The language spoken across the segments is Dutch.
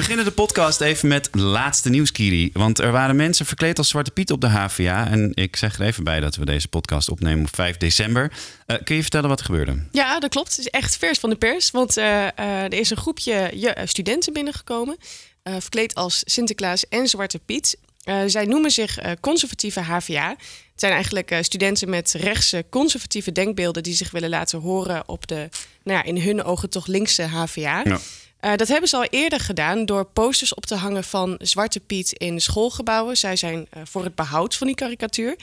beginnen de podcast even met laatste nieuws, Kiri. Want er waren mensen verkleed als Zwarte Piet op de HVA. En ik zeg er even bij dat we deze podcast opnemen op 5 december. Uh, kun je vertellen wat er gebeurde? Ja, dat klopt. Het is echt vers van de pers. Want uh, uh, er is een groepje studenten binnengekomen. verkleed als Sinterklaas en Zwarte Piet. zij noemen zich conservatieve HVA. Het zijn eigenlijk studenten met rechtse conservatieve denkbeelden... die zich willen laten horen op de, nou ja, in hun ogen toch linkse HVA. Ja. Uh, dat hebben ze al eerder gedaan door posters op te hangen van Zwarte Piet in schoolgebouwen. Zij zijn uh, voor het behoud van die karikatuur.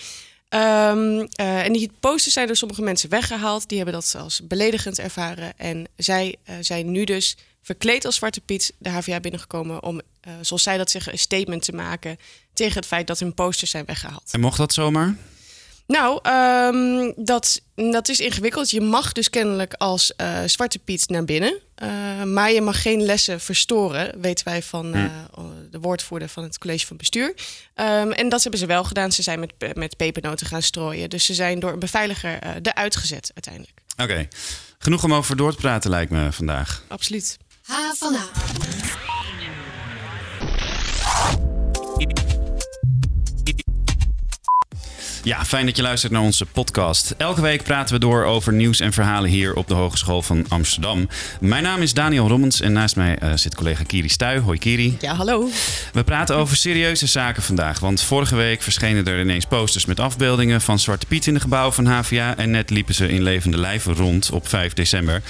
Um, uh, en die posters zijn door sommige mensen weggehaald. Die hebben dat als beledigend ervaren. En zij zijn nu dus verkleed als Zwarte Piet de HVA binnengekomen om, zoals zij dat zeggen, een statement te maken tegen het feit dat hun posters zijn weggehaald. En mocht dat zomaar? Nou, um, dat, dat is ingewikkeld. Je mag dus kennelijk als uh, Zwarte Piet naar binnen. Uh, maar je mag geen lessen verstoren, weten wij van uh, de woordvoerder van het college van bestuur. Um, en dat hebben ze wel gedaan. Ze zijn met, met pepernoten gaan strooien. Dus ze zijn door een beveiliger eruit gezet uiteindelijk. Oké, okay. genoeg om over door te praten lijkt me vandaag. Absoluut. H Ja, fijn dat je luistert naar onze podcast. Elke week praten we door over nieuws en verhalen hier op de Hogeschool van Amsterdam. Mijn naam is Daniel Rommens en naast mij uh, zit collega Kiri Stuy. Hoi Kiri. Ja, hallo. We praten over serieuze zaken vandaag, want vorige week verschenen er ineens posters met afbeeldingen van Zwarte Piet in de gebouwen van HVA en net liepen ze in levende lijven rond op 5 december.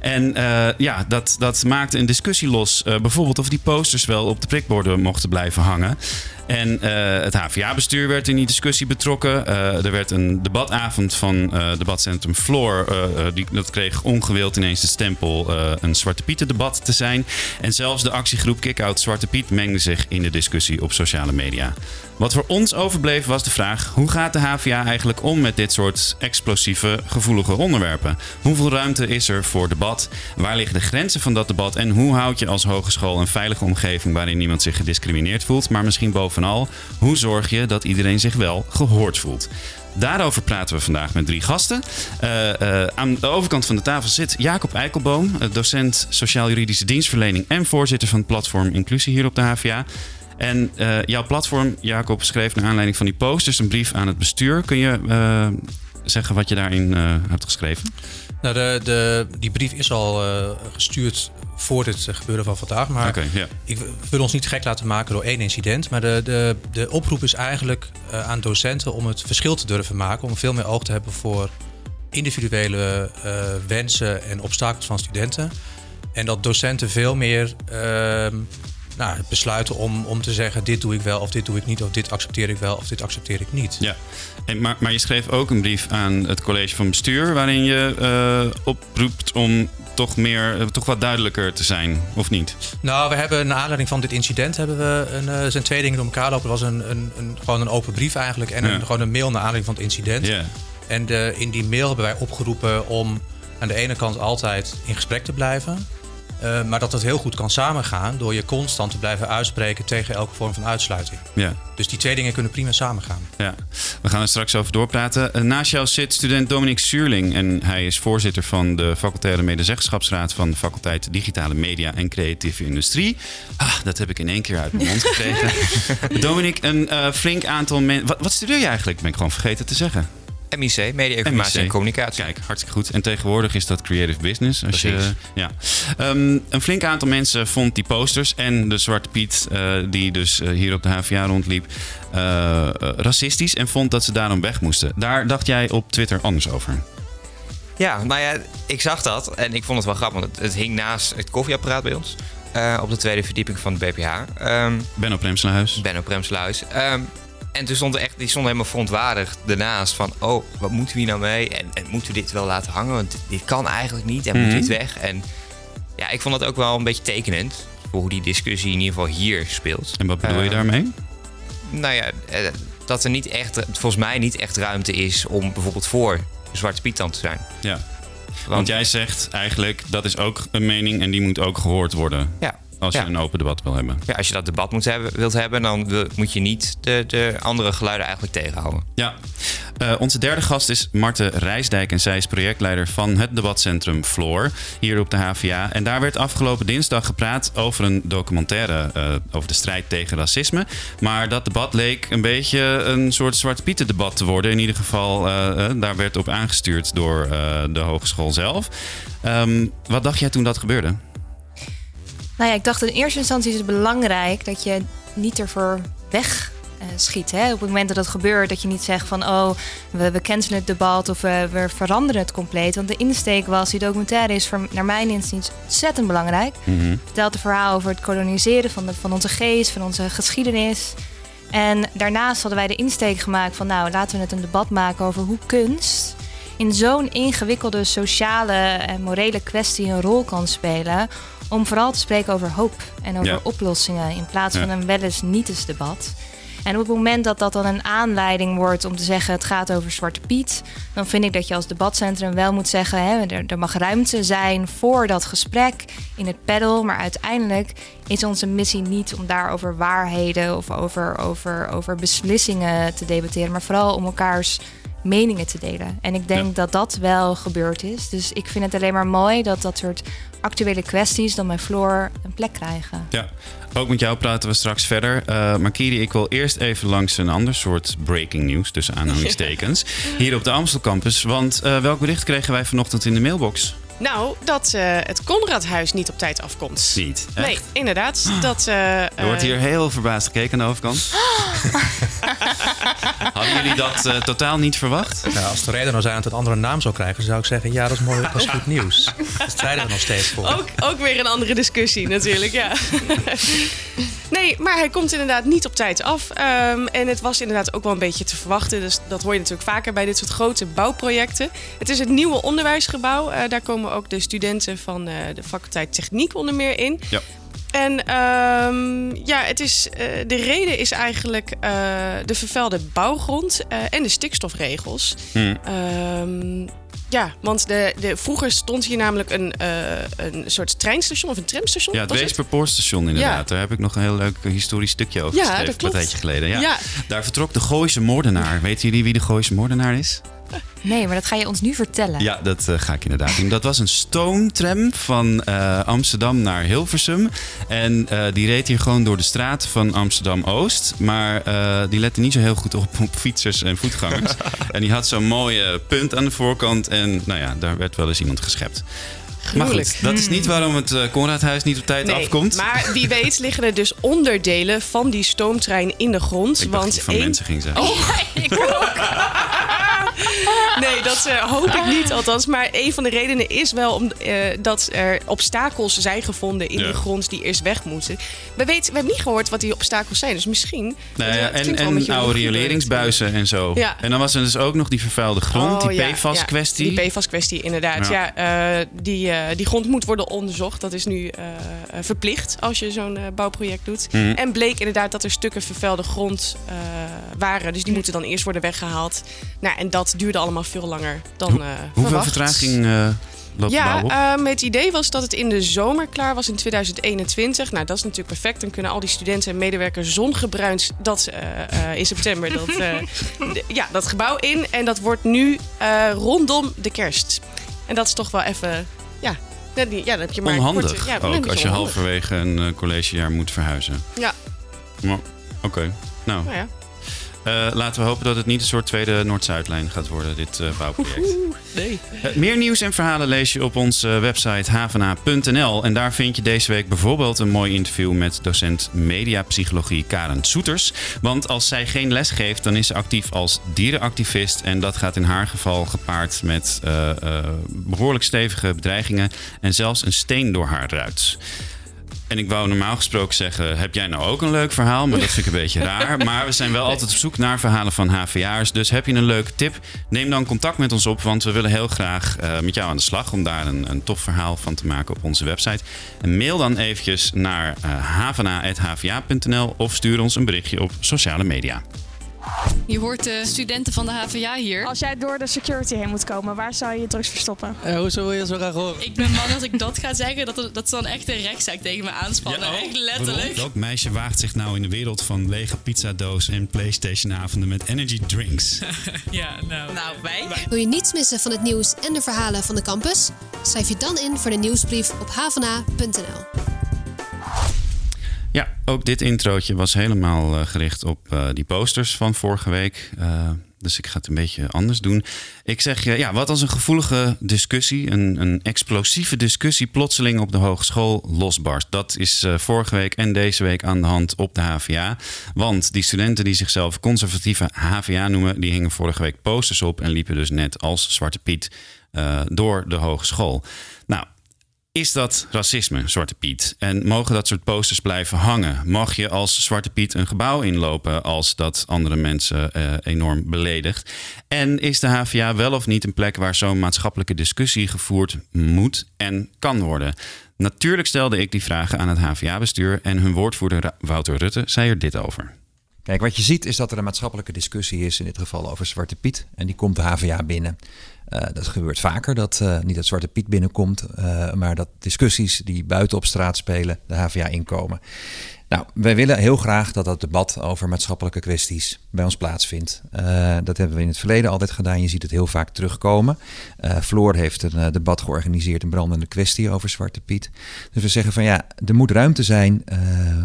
En uh, ja, dat, dat maakte een discussie los, uh, bijvoorbeeld of die posters wel op de prikborden mochten blijven hangen. En uh, het HVA-bestuur werd in die discussie betrokken. Uh, er werd een debatavond van uh, debatcentrum Floor. die, dat kreeg ongewild ineens de stempel een Zwarte Pieten-debat te zijn. En zelfs de actiegroep Kick-Out Zwarte Piet mengde zich in de discussie op sociale media. Wat voor ons overbleef was de vraag: hoe gaat de HVA eigenlijk om met dit soort explosieve, gevoelige onderwerpen? Hoeveel ruimte is er voor debat? Waar liggen de grenzen van dat debat? En hoe houd je als hogeschool een veilige omgeving waarin niemand zich gediscrimineerd voelt, maar misschien bovenal, hoe zorg je dat iedereen zich wel gehoord voelt? Daarover praten we vandaag met drie gasten. Uh, uh, aan de overkant van de tafel zit Jacob Eikelboom, docent sociaal-juridische dienstverlening en voorzitter van het platform Inclusie hier op de HVA. En uh, jouw platform, Jacob, schreef naar aanleiding van die posters een brief aan het bestuur. Kun je uh, zeggen wat je daarin uh, hebt geschreven? Nou, de, de, die brief is al gestuurd voor het gebeuren van vandaag. Maar okay, yeah. ik wil ons niet gek laten maken door één incident. Maar de, de, de oproep is eigenlijk aan docenten om het verschil te durven maken. Om veel meer oog te hebben voor individuele wensen en obstakels van studenten. En dat docenten veel meer ehm, nou, besluiten om, om te zeggen: dit doe ik wel of dit doe ik niet, of dit accepteer ik wel of dit accepteer ik niet. Ja, en, maar, maar je schreef ook een brief aan het college van bestuur waarin je uh, oproept om toch meer, uh, toch wat duidelijker te zijn, of niet? Nou, we hebben naar aanleiding van dit incident hebben we een, uh, zijn twee dingen door elkaar lopen. Er was een, een, een, gewoon een open brief eigenlijk en een, gewoon een mail naar aanleiding van het incident. Ja. En de, in die mail hebben wij opgeroepen om aan de ene kant altijd in gesprek te blijven. Uh, maar dat het heel goed kan samengaan door je constant te blijven uitspreken tegen elke vorm van uitsluiting. Ja. Dus die twee dingen kunnen prima samengaan. Ja, we gaan er straks over doorpraten. Uh, naast jou zit student Dominic Suurling en hij is voorzitter van de facultaire medezeggenschapsraad van de faculteit Digitale Media en Creatieve Industrie. Ah, dat heb ik in één keer uit mijn mond gekregen. Dominic, een uh, flink aantal mensen. Wat, wat studeer je eigenlijk? Ben ik gewoon vergeten te zeggen. MIC, Media Informatie en Communicatie. Kijk, hartstikke goed. En tegenwoordig is dat creative business. Als je, ja. Um, een flink aantal mensen vond die posters en de Zwarte Piet, uh, die dus uh, hier op de HVA rondliep, uh, racistisch en vond dat ze daarom weg moesten. Daar dacht jij op Twitter anders over. Ja, nou ja, ik zag dat en ik vond het wel grappig. Want het, het hing naast het koffieapparaat bij ons. op de tweede verdieping van de BPH. Um, Benno Premsluis. Benno Premsluis. Um, en toen stond er echt, die stond helemaal verontwaardigd daarnaast van, oh, wat moeten we hier nou mee? En, en moeten we dit wel laten hangen? Want dit kan eigenlijk niet en moet mhm. dit weg? En ja, ik vond dat ook wel een beetje tekenend voor hoe die discussie in ieder geval hier speelt. En wat bedoel je ehm, daarmee? Nou ja, eh, dat er niet echt, volgens mij niet echt ruimte is om bijvoorbeeld voor Zwarte Piet te zijn. Ja. Want, Want, jij zegt eigenlijk, dat is ook een mening en die moet ook gehoord worden. Ja, als je een open debat wil hebben. Ja, als je dat debat moet hebben, wilt hebben, dan moet je niet de, de andere geluiden eigenlijk tegenhouden. Ja. Uh, onze derde gast is Marte Rijsdijk en zij is projectleider van het debatcentrum Floor hier op de HVA. En daar werd afgelopen dinsdag gepraat over een documentaire uh, over de strijd tegen racisme. Maar dat debat leek een beetje een soort Zwarte Pieten debat te worden. In ieder geval, uh, daar werd op aangestuurd door de hogeschool zelf. Um, wat dacht jij toen dat gebeurde? Nou ja, ik dacht in eerste instantie is het belangrijk dat je niet ervoor weg uh, schiet. Hè? Op het moment dat dat gebeurt, dat je niet zegt van oh, we, we cancelen het debat of we, we, veranderen het compleet. Want de insteek was, die documentaire is voor, naar mijn inziens ontzettend belangrijk. Mm Vertelt een verhaal over het koloniseren van, de, van onze geest, van onze geschiedenis. En daarnaast hadden wij de insteek gemaakt van nou, laten we het een debat maken over hoe kunst in zo'n ingewikkelde sociale en morele kwestie een rol kan spelen. Om vooral te spreken over hoop en over oplossingen in plaats van een wel eens niet eens debat. En op het moment dat dat dan een aanleiding wordt om te zeggen het gaat over Zwarte Piet, dan vind ik dat je als debatcentrum wel moet zeggen hè, er, er mag ruimte zijn voor dat gesprek in het panel. Maar uiteindelijk is onze missie niet om daar over waarheden of over, over, over beslissingen te debatteren, maar vooral om elkaars meningen te delen. En ik denk dat dat wel gebeurd is. Dus ik vind het alleen maar mooi dat dat soort actuele kwesties dan bij Floor een plek krijgen. Ja, ook met jou praten we straks verder. Uh, maar Kiri, ik wil eerst even langs een ander soort breaking news, tussen aanhalingstekens, hier op de Amstel Campus. Want uh, welk bericht kregen wij vanochtend in de mailbox? Nou, dat uh, het Conradhuis niet op tijd afkomt. Niet? Nee, inderdaad. Dat, uh, er wordt hier heel verbaasd gekeken aan de overkant. Hadden jullie dat uh, totaal niet verwacht? Nou, als de reden nou zijn dat het een andere naam zou krijgen, zou ik zeggen: ja, dat is mooi, dat is goed nieuws. Dat strijden we nog steeds voor. Ook, ook weer een andere discussie, natuurlijk, ja. nee, maar hij komt inderdaad niet op tijd af. Um, en het was inderdaad ook wel een beetje te verwachten. Dus dat hoor je natuurlijk vaker bij dit soort grote bouwprojecten. Het is het nieuwe onderwijsgebouw. daar komen ook de studenten van uh, de faculteit Techniek onder meer in. Ja. En um, ja, het is, uh, de reden is eigenlijk uh, de vervuilde bouwgrond en de stikstofregels. Hmm. Um, ja, want de, de, vroeger stond hier namelijk een, een soort treinstation of een tramstation. Ja, het Weesperpoorstation inderdaad. Ja. Daar heb ik nog een heel leuk historisch stukje over ja, geschreven. Een tijdje geleden. Ja. ja. Daar vertrok de Gooise moordenaar. Weten jullie wie de Gooise moordenaar is? Nee, maar dat ga je ons nu vertellen. Ja, dat uh, ga ik inderdaad doen. Dat was een stoomtram van uh, Amsterdam naar Hilversum. En uh, die reed hier gewoon door de straat van Amsterdam-Oost. Maar die lette niet zo heel goed op, op fietsers en voetgangers. en die had zo'n mooie punt aan de voorkant. En nou ja, daar werd wel eens iemand geschept. Maar goed, dat is niet waarom het uh, Conradhuis niet op tijd nee, afkomt. Maar wie weet liggen er dus onderdelen van die stoomtrein in de grond. Ik want van mensen ging zijn. Oh, ik ook. Nee, dat uh, hoop ik niet althans. Maar een van de redenen is wel om, uh, dat er obstakels zijn gevonden in ja. de grond die eerst weg moeten. We, weten, we hebben niet gehoord wat die obstakels zijn. Dus misschien. Nou ja, en en oude rioleringsbuizen en zo. Ja. En dan was er dus ook nog die vervuilde grond, oh, die PFAS-kwestie. Die PFAS-kwestie, inderdaad. Ja, uh, die, die grond moet worden onderzocht. Dat is nu verplicht als je zo'n bouwproject doet. Mm. En bleek inderdaad dat er stukken vervuilde grond waren. Dus die moeten dan eerst worden weggehaald. Nou, en dat duurde allemaal veel langer dan Hoe, uh, Hoeveel vertraging uh, loopt Ja, uh, het idee was dat het in de zomer klaar was in 2021. Nou, dat is natuurlijk perfect. Dan kunnen al die studenten en medewerkers zongebruind dat in september dat, ja, dat gebouw in. En dat wordt nu rondom de kerst. En dat is toch wel even... Ja, ja, dan heb je maar onhandig ja, ook als je halverwege een collegejaar moet verhuizen. Ja. Oké, nou. nou ja. Uh, laten we hopen dat het niet een soort tweede Noord-Zuidlijn gaat worden, dit uh, bouwproject. nee. Uh, meer nieuws en verhalen lees je op onze website havena.nl. En daar vind je deze week bijvoorbeeld een mooi interview met docent mediapsychologie Karen Soeters. Want als zij geen les geeft, dan is ze actief als dierenactivist. En dat gaat in haar geval gepaard met behoorlijk stevige bedreigingen en zelfs een steen door haar ruit. En ik wou normaal gesproken zeggen: heb jij nou ook een leuk verhaal? Maar dat vind ik een beetje raar. Maar we zijn wel altijd op zoek naar verhalen van HVA'ers. Dus heb je een leuke tip? Neem dan contact met ons op, want we willen heel graag uh, met jou aan de slag om daar een, een tof verhaal van te maken op onze website. En mail dan eventjes naar uh, havana.hva.nl of stuur ons een berichtje op sociale media. Je hoort de studenten van de HVA hier. Als jij door de security heen moet komen, waar zou je je drugs verstoppen? Uh, hoezo wil je zo graag horen? Ik ben bang als ik dat ga zeggen, dat, dat ze dan echt een rechtszaak tegen me aanspannen. Ja, oh, echt letterlijk. Welk meisje waagt zich nou in de wereld van lege pizzadoos en Playstation-avonden met energy drinks? ja, nou, nou wij. Wil je niets missen van het nieuws en de verhalen van de campus? Schrijf je dan in voor de nieuwsbrief op havana.nl. Ja, ook dit introotje was helemaal uh, gericht op uh, die posters van vorige week. Uh, dus ik ga het een beetje anders doen. Ik zeg je, ja, wat als een gevoelige discussie, een, een explosieve discussie plotseling op de hogeschool losbarst. Dat is vorige week en deze week aan de hand op de HVA. Want die studenten die zichzelf conservatieve HVA noemen, die hingen vorige week posters op en liepen dus net als Zwarte Piet door de hogeschool. Is dat racisme, Zwarte Piet? En mogen dat soort posters blijven hangen? Mag je als Zwarte Piet een gebouw inlopen als dat andere mensen eh, enorm beledigt? En is de HVA wel of niet een plek waar zo'n maatschappelijke discussie gevoerd moet en kan worden? Natuurlijk stelde ik die vragen aan het HVA-bestuur en hun woordvoerder Wouter Rutte zei er dit over. Kijk, wat je ziet is dat er een maatschappelijke discussie is, in dit geval over Zwarte Piet. En die komt de HVA binnen. Uh, dat gebeurt vaker, dat uh, niet dat Zwarte Piet binnenkomt, uh, maar dat discussies die buiten op straat spelen de HVA inkomen. Nou, wij willen heel graag dat dat debat over maatschappelijke kwesties bij ons plaatsvindt. Dat hebben we in het verleden altijd gedaan. Je ziet het heel vaak terugkomen. Floor heeft een debat georganiseerd, een brandende kwestie over Zwarte Piet. Dus we zeggen van ja, er moet ruimte zijn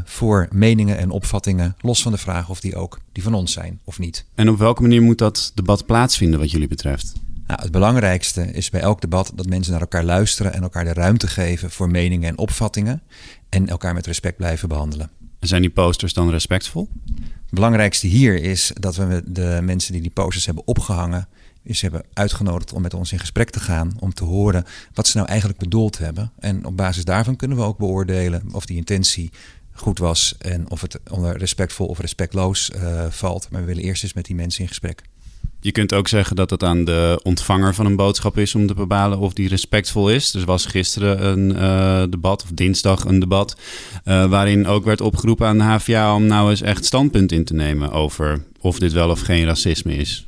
voor meningen en opvattingen, los van de vraag of die ook die van ons zijn of niet. En op welke manier moet dat debat plaatsvinden wat jullie betreft? Nou, het belangrijkste is bij elk debat dat mensen naar elkaar luisteren en elkaar de ruimte geven voor meningen en opvattingen en elkaar met respect blijven behandelen. Zijn die posters dan respectvol? Het belangrijkste hier is dat we de mensen die die posters hebben opgehangen, is hebben uitgenodigd om met ons in gesprek te gaan. Om te horen wat ze nou eigenlijk bedoeld hebben. En op basis daarvan kunnen we ook beoordelen of die intentie goed was en of het onder respectvol of respectloos uh, valt. Maar we willen eerst eens met die mensen in gesprek. Je kunt ook zeggen dat het aan de ontvanger van een boodschap is om te bepalen of die respectvol is. Dus was gisteren een uh, debat, of dinsdag een debat, uh, waarin ook werd opgeroepen aan de HVA om nou eens echt standpunt in te nemen over of dit wel of geen racisme is.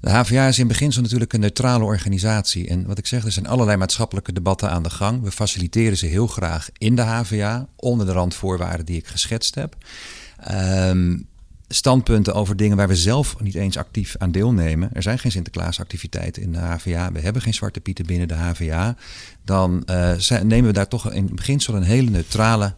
De HVA is in beginsel natuurlijk een neutrale organisatie. En wat ik zeg, er zijn allerlei maatschappelijke debatten aan de gang. We faciliteren ze heel graag in de HVA, onder de randvoorwaarden die ik geschetst heb. Um, standpunten over dingen waar we zelf niet eens actief aan deelnemen. Er zijn geen Sinterklaasactiviteiten in de HVA. We hebben geen zwarte pieten binnen de HVA. Dan uh, nemen we daar toch in beginsel een hele neutrale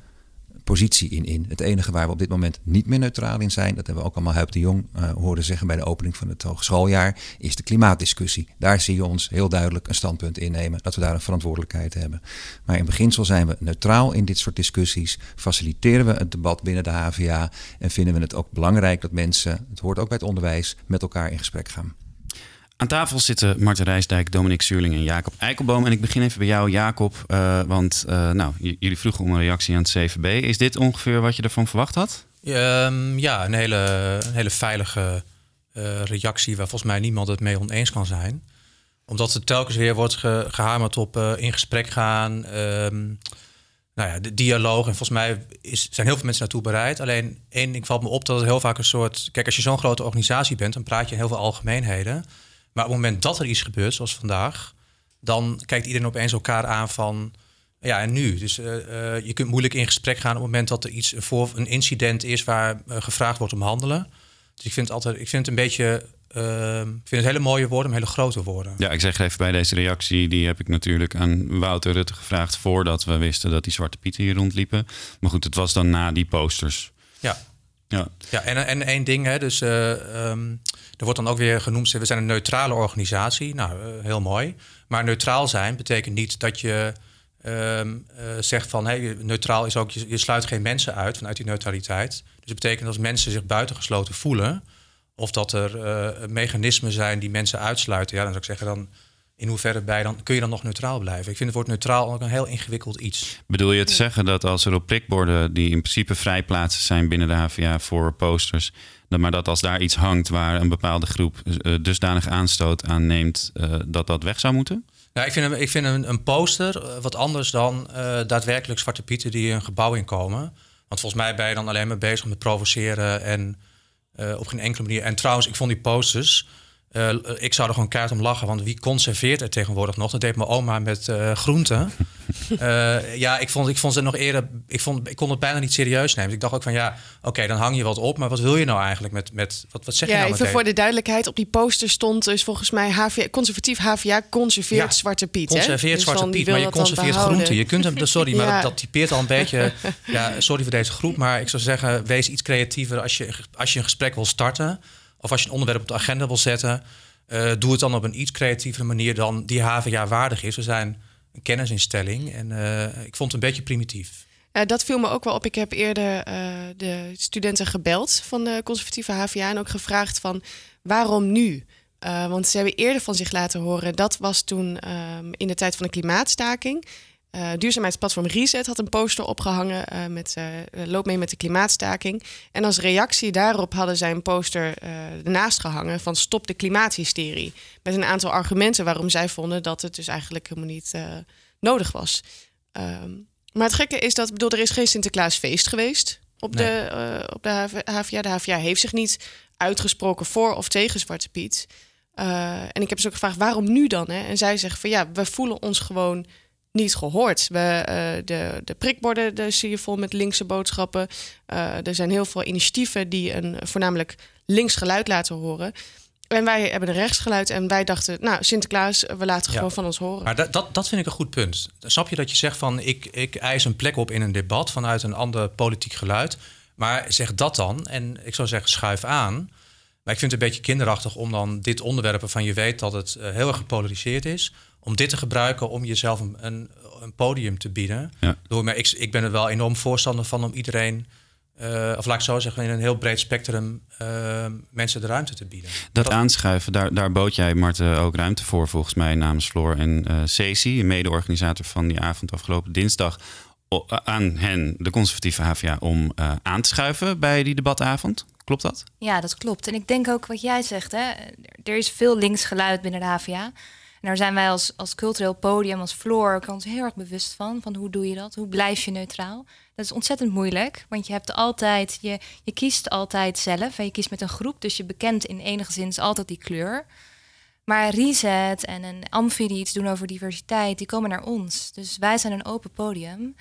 positie in in. Het enige waar we op dit moment niet meer neutraal in zijn, dat hebben we ook allemaal Huip de Jong uh, horen zeggen bij de opening van het hogeschooljaar, is de klimaatdiscussie. Daar zie je ons heel duidelijk een standpunt innemen, dat we daar een verantwoordelijkheid hebben. Maar in beginsel zijn we neutraal in dit soort discussies, faciliteren we het debat binnen de HVA en vinden we het ook belangrijk dat mensen, het hoort ook bij het onderwijs, met elkaar in gesprek gaan. Aan tafel zitten Marten Rijsdijk, Dominic Zuurling en Jacob Eikelboom. En ik begin even bij jou, Jacob. Uh, want uh, nou, jullie vroegen om een reactie aan het CVB. Is dit ongeveer wat je ervan verwacht had? Um, ja, een hele, een hele veilige uh, reactie waar volgens mij niemand het mee oneens kan zijn. Omdat er telkens weer wordt ge gehamerd op in gesprek gaan. Um, nou ja, de dialoog. En volgens mij is, zijn heel veel mensen naartoe bereid. Alleen één ding valt me op dat het heel vaak een soort... Kijk, als je zo'n grote organisatie bent, dan praat je heel veel algemeenheden. Maar op het moment dat er iets gebeurt, zoals vandaag, dan kijkt iedereen opeens elkaar aan van. Ja, en nu? Dus uh, uh, je kunt moeilijk in gesprek gaan op het moment dat er iets voor een incident is waar uh, gevraagd wordt om handelen. Dus ik vind het altijd, ik vind het een beetje. Ehm, ik vind het hele mooie woorden, maar hele grote woorden. Ja, ik zeg even bij deze reactie, die heb ik natuurlijk aan Wouter Rutte gevraagd voordat we wisten dat die zwarte pieten hier rondliepen. Maar goed, het was dan na die posters. Ja. Ja, ja en, en één ding, hè, dus um, er wordt dan ook weer genoemd, we zijn een neutrale organisatie. Nou, uh, heel mooi. Maar neutraal zijn betekent niet dat je um, uh, zegt van hey, neutraal is ook, je, je, sluit geen mensen uit vanuit die neutraliteit. Dus het betekent als mensen zich buitengesloten voelen, of dat er mechanismen zijn die mensen uitsluiten, ja, dan zou ik zeggen, dan in hoeverre bij dan kun je dan nog neutraal blijven? Ik vind het woord neutraal ook een heel ingewikkeld iets. Bedoel je te zeggen dat als er op prikborden die in principe vrijplaatsen zijn binnen de HVA voor posters, maar dat als daar iets hangt waar een bepaalde groep uh, dusdanig aanstoot aan neemt, uh, dat dat weg zou moeten? Nou, ik vind, een, ik vind een, een poster uh, wat anders dan daadwerkelijk zwarte pieten die een gebouw inkomen. Want volgens mij ben je dan alleen maar bezig met provoceren en op geen enkele manier. En trouwens, ik vond die posters uh, ik zou er gewoon kaart om lachen, want wie conserveert er tegenwoordig nog? Dat deed mijn oma met uh, groenten. uh, ja, ik vond, ik vond ze nog eerder. Ik, vond, ik kon het bijna niet serieus nemen. ik dacht ook van ja, oké, dan hang je wat op. Maar wat wil je nou eigenlijk met. met wat, wat zeg ja, je nou? Even voor de duidelijkheid: op die poster stond dus volgens mij HVA, conservatief HVA conserveert Zwarte Piet. Conserveert dus Zwarte Piet, maar je conserveert groenten. Je kunt hem, sorry, maar dat, typeert al een beetje. ja, sorry voor deze groep, maar ik zou zeggen, wees iets creatiever als je, als je een gesprek wil starten of als je een onderwerp op de agenda wil zetten, uh, doe het dan op een iets creatievere manier dan die HVA waardig is. We zijn een kennisinstelling en uh, ik vond het een beetje primitief. Dat viel me ook wel op. Ik heb eerder de studenten gebeld van de conservatieve HVA en ook gevraagd van waarom nu? want ze hebben eerder van zich laten horen. Dat was toen ehm, in de tijd van de klimaatstaking. Uh, duurzaamheidsplatform Reset had een poster opgehangen uh, met uh, loop mee met de klimaatstaking. En als reactie daarop hadden zij een poster ernaast gehangen van stop de klimaathysterie. Met een aantal argumenten waarom zij vonden dat het dus eigenlijk helemaal niet nodig was. Um, maar het gekke is dat, bedoel, er is geen Sinterklaasfeest geweest op, de, op de HVA. De HVA heeft zich niet uitgesproken voor of tegen Zwarte Piet. en ik heb ze ook gevraagd, waarom nu dan? Hè? En zij zeggen van ja, we voelen ons gewoon niet gehoord. We, uh, de, de prikborden de zie je vol met linkse boodschappen. Uh, er zijn heel veel initiatieven die een voornamelijk links geluid laten horen. En wij hebben een rechtsgeluid en wij dachten, nou, Sinterklaas, we laten gewoon van ons horen. Maar dat, dat, dat vind ik een goed punt. Snap je dat je zegt van, ik, ik eis een plek op in een debat vanuit een ander politiek geluid. Maar zeg dat dan, en ik zou zeggen, schuif aan. Maar ik vind het een beetje kinderachtig om dan dit onderwerp waarvan je weet dat het uh, heel erg gepolariseerd is, om dit te gebruiken om jezelf een, een, een podium te bieden. Ja. Door, maar ik, ik ben er wel enorm voorstander van om iedereen, uh, of laat ik zo zeggen, in een heel breed spectrum uh, mensen de ruimte te bieden. Dat, aanschuiven, daar, daar bood jij, Marten, ook ruimte voor, volgens mij, namens Floor en uh, Ceci, mede-organisator van die avond afgelopen dinsdag, aan hen, de conservatieve HVA, om aan te schuiven bij die debatavond. Klopt dat? Ja, dat klopt. En ik denk ook wat jij zegt, hè, er is veel links geluid binnen de HVA daar zijn wij als, als cultureel podium, als Floor, ons heel erg bewust van. Van hoe doe je dat? Hoe blijf je neutraal? Dat is ontzettend moeilijk, want je hebt altijd, je, je kiest altijd zelf. En je kiest met een groep, dus je bekent in enige zin altijd die kleur. Maar Reset en een Amfi die iets doen over diversiteit, die komen naar ons. Dus wij zijn een open podium.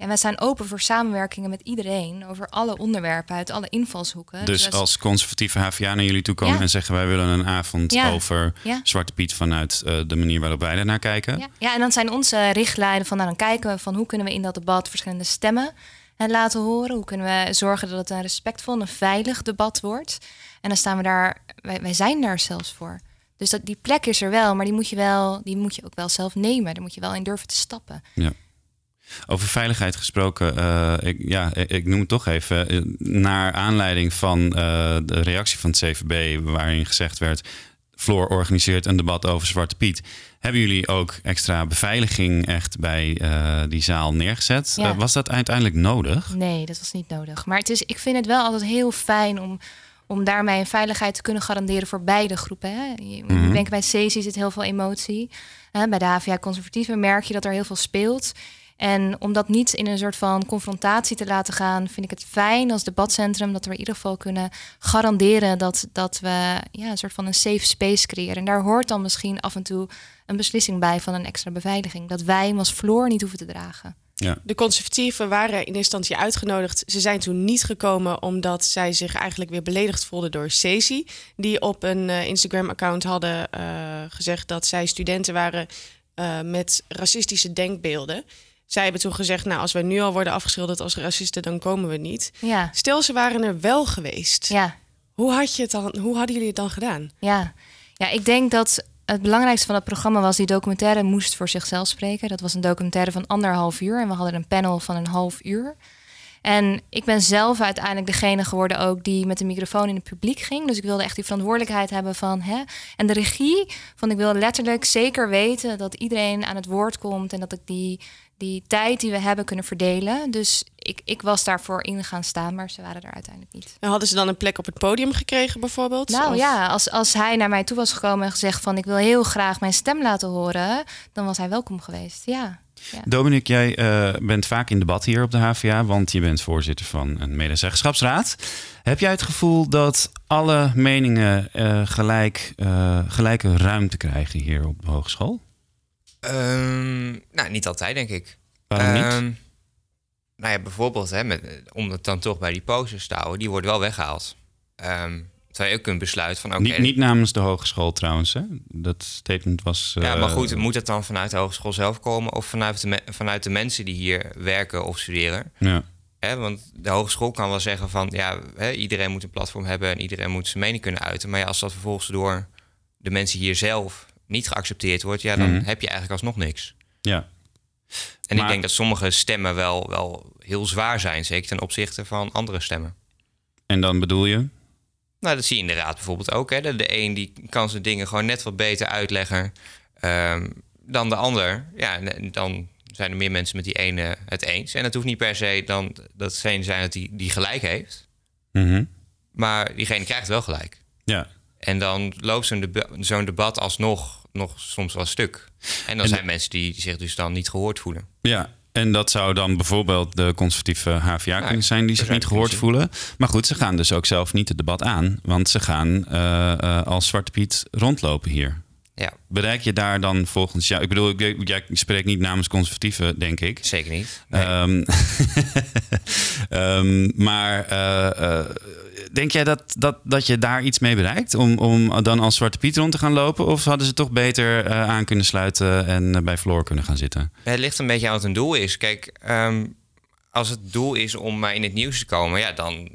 En wij zijn open voor samenwerkingen met iedereen over alle onderwerpen uit alle invalshoeken. Dus, dus als conservatieve HVA naar jullie toe komen en zeggen wij willen een avond over Zwarte Piet vanuit uh, de manier waarop wij naar kijken. Ja. ja, en dan zijn onze richtlijnen van nou, dan kijken we van hoe kunnen we in dat debat verschillende stemmen en laten horen. Hoe kunnen we zorgen dat het een respectvol en veilig debat wordt. En dan staan we daar, wij, wij zijn daar zelfs voor. Dus dat, die plek is er wel, maar die moet je wel, die moet je ook wel zelf nemen. Daar moet je wel in durven te stappen. Ja. Over veiligheid gesproken, uh, ik, ja, ik noem het toch even. Eh, naar aanleiding van uh, de reactie van het CVB, waarin gezegd werd: Floor organiseert een debat over Zwarte Piet. Hebben jullie ook extra beveiliging echt bij uh, die zaal neergezet? Ja. was dat uiteindelijk nodig? Nee, dat was niet nodig. Maar het is, ik vind het wel altijd heel fijn om, om daarmee een veiligheid te kunnen garanderen voor beide groepen. Hè. Ik mm denk bij CESI zit heel veel emotie. bij de HVA Conservatieve merk je dat er heel veel speelt. En om dat niet in een soort van confrontatie te laten gaan, vind ik het fijn als debatcentrum dat we in ieder geval kunnen garanderen dat, dat we ja, een soort van een safe space creëren. En daar hoort dan misschien af en toe een beslissing bij van een extra beveiliging. Dat wij hem als vloer niet hoeven te dragen. Ja. De conservatieven waren in instantie uitgenodigd. Ze zijn toen niet gekomen omdat zij zich eigenlijk weer beledigd voelden door Ceci. Die op een uh, Instagram-account hadden uh, gezegd dat zij studenten waren uh, met racistische denkbeelden. Zij hebben toen gezegd, nou, als wij nu al worden afgeschilderd als racisten, dan komen we niet. Ja. Stel, ze waren er wel geweest. Ja. Hoe, had je het dan, hoe hadden jullie het dan gedaan? Ja. ja, ik denk dat het belangrijkste van het programma was... die documentaire moest voor zichzelf spreken. Dat was een documentaire van anderhalf uur. En we hadden een panel van een half uur. En ik ben zelf uiteindelijk degene geworden ook die met de microfoon in het publiek ging. Dus ik wilde echt die verantwoordelijkheid hebben van. Hè? En de regie, van ik wil letterlijk zeker weten dat iedereen aan het woord komt en dat ik die, die tijd die we hebben kunnen verdelen. Dus ik, ik was daarvoor in gaan staan, maar ze waren er uiteindelijk niet. En hadden ze dan een plek op het podium gekregen bijvoorbeeld? Nou ja, als, als hij naar mij toe was gekomen en gezegd van ik wil heel graag mijn stem laten horen, dan was hij welkom geweest. Ja. Ja. Dominic, jij uh, bent vaak in debat hier op de HVA, want je bent voorzitter van een medezeggenschapsraad. Heb jij het gevoel dat alle meningen uh, gelijk, uh, gelijke ruimte krijgen hier op de hogeschool? Um, nou, niet altijd, denk ik. Waarom niet? Um, nou ja, bijvoorbeeld, hè, met, om het dan toch bij die posters te houden, die wordt wel weggehaald. Um, terwijl je ook kunt besluiten van... oké. niet, niet, namens de hogeschool trouwens, hè? Dat statement was... Uh, ja, maar goed, moet het dan vanuit de hogeschool zelf komen... of vanuit de, vanuit de mensen die hier werken of studeren? Ja. Hè, want de hogeschool kan wel zeggen van... ja, hè, iedereen moet een platform hebben... en iedereen moet zijn mening kunnen uiten. Maar ja, als dat vervolgens door de mensen hier zelf niet geaccepteerd wordt... ja, dan Mhm. heb je eigenlijk alsnog niks. Ja. En Maar- ik denk dat sommige stemmen wel, wel heel zwaar zijn... zeker ten opzichte van andere stemmen. En dan bedoel je? Nou, dat zie je in de raad bijvoorbeeld ook. Hè. De, de een die kan zijn dingen gewoon net wat beter uitleggen ehm, dan de ander. Ja, en dan zijn er meer mensen met die ene het eens. En het hoeft niet per se dan dat zijn zijn dat die, die gelijk heeft. Mhm. Maar diegene krijgt wel gelijk. Ja. En dan loopt zo'n deba- zo'n debat alsnog nog soms wel stuk. En dan En zijn mensen die, die zich dus dan niet gehoord voelen. Ja, en dat zou dan bijvoorbeeld de conservatieve HVA kunnen zijn die zich niet gehoord voelen. Maar goed, ze gaan dus ook zelf niet het debat aan, want ze gaan eh, als Zwarte Piet rondlopen hier. Ja, Bereik je daar dan volgens jou? Ik bedoel, ik- jij spreekt niet namens conservatieven, denk ik. zeker niet. Nee. Ehm, ehm, maar eh, denk jij dat, dat, dat je daar iets mee bereikt? Om, om dan als Zwarte Piet rond te gaan lopen? Of hadden ze toch beter eh, aan kunnen sluiten en eh, bij Floor kunnen gaan zitten? Het ligt een beetje aan wat een doel is. Kijk, ehm, als het doel is om maar in het nieuws te komen, ja, dan,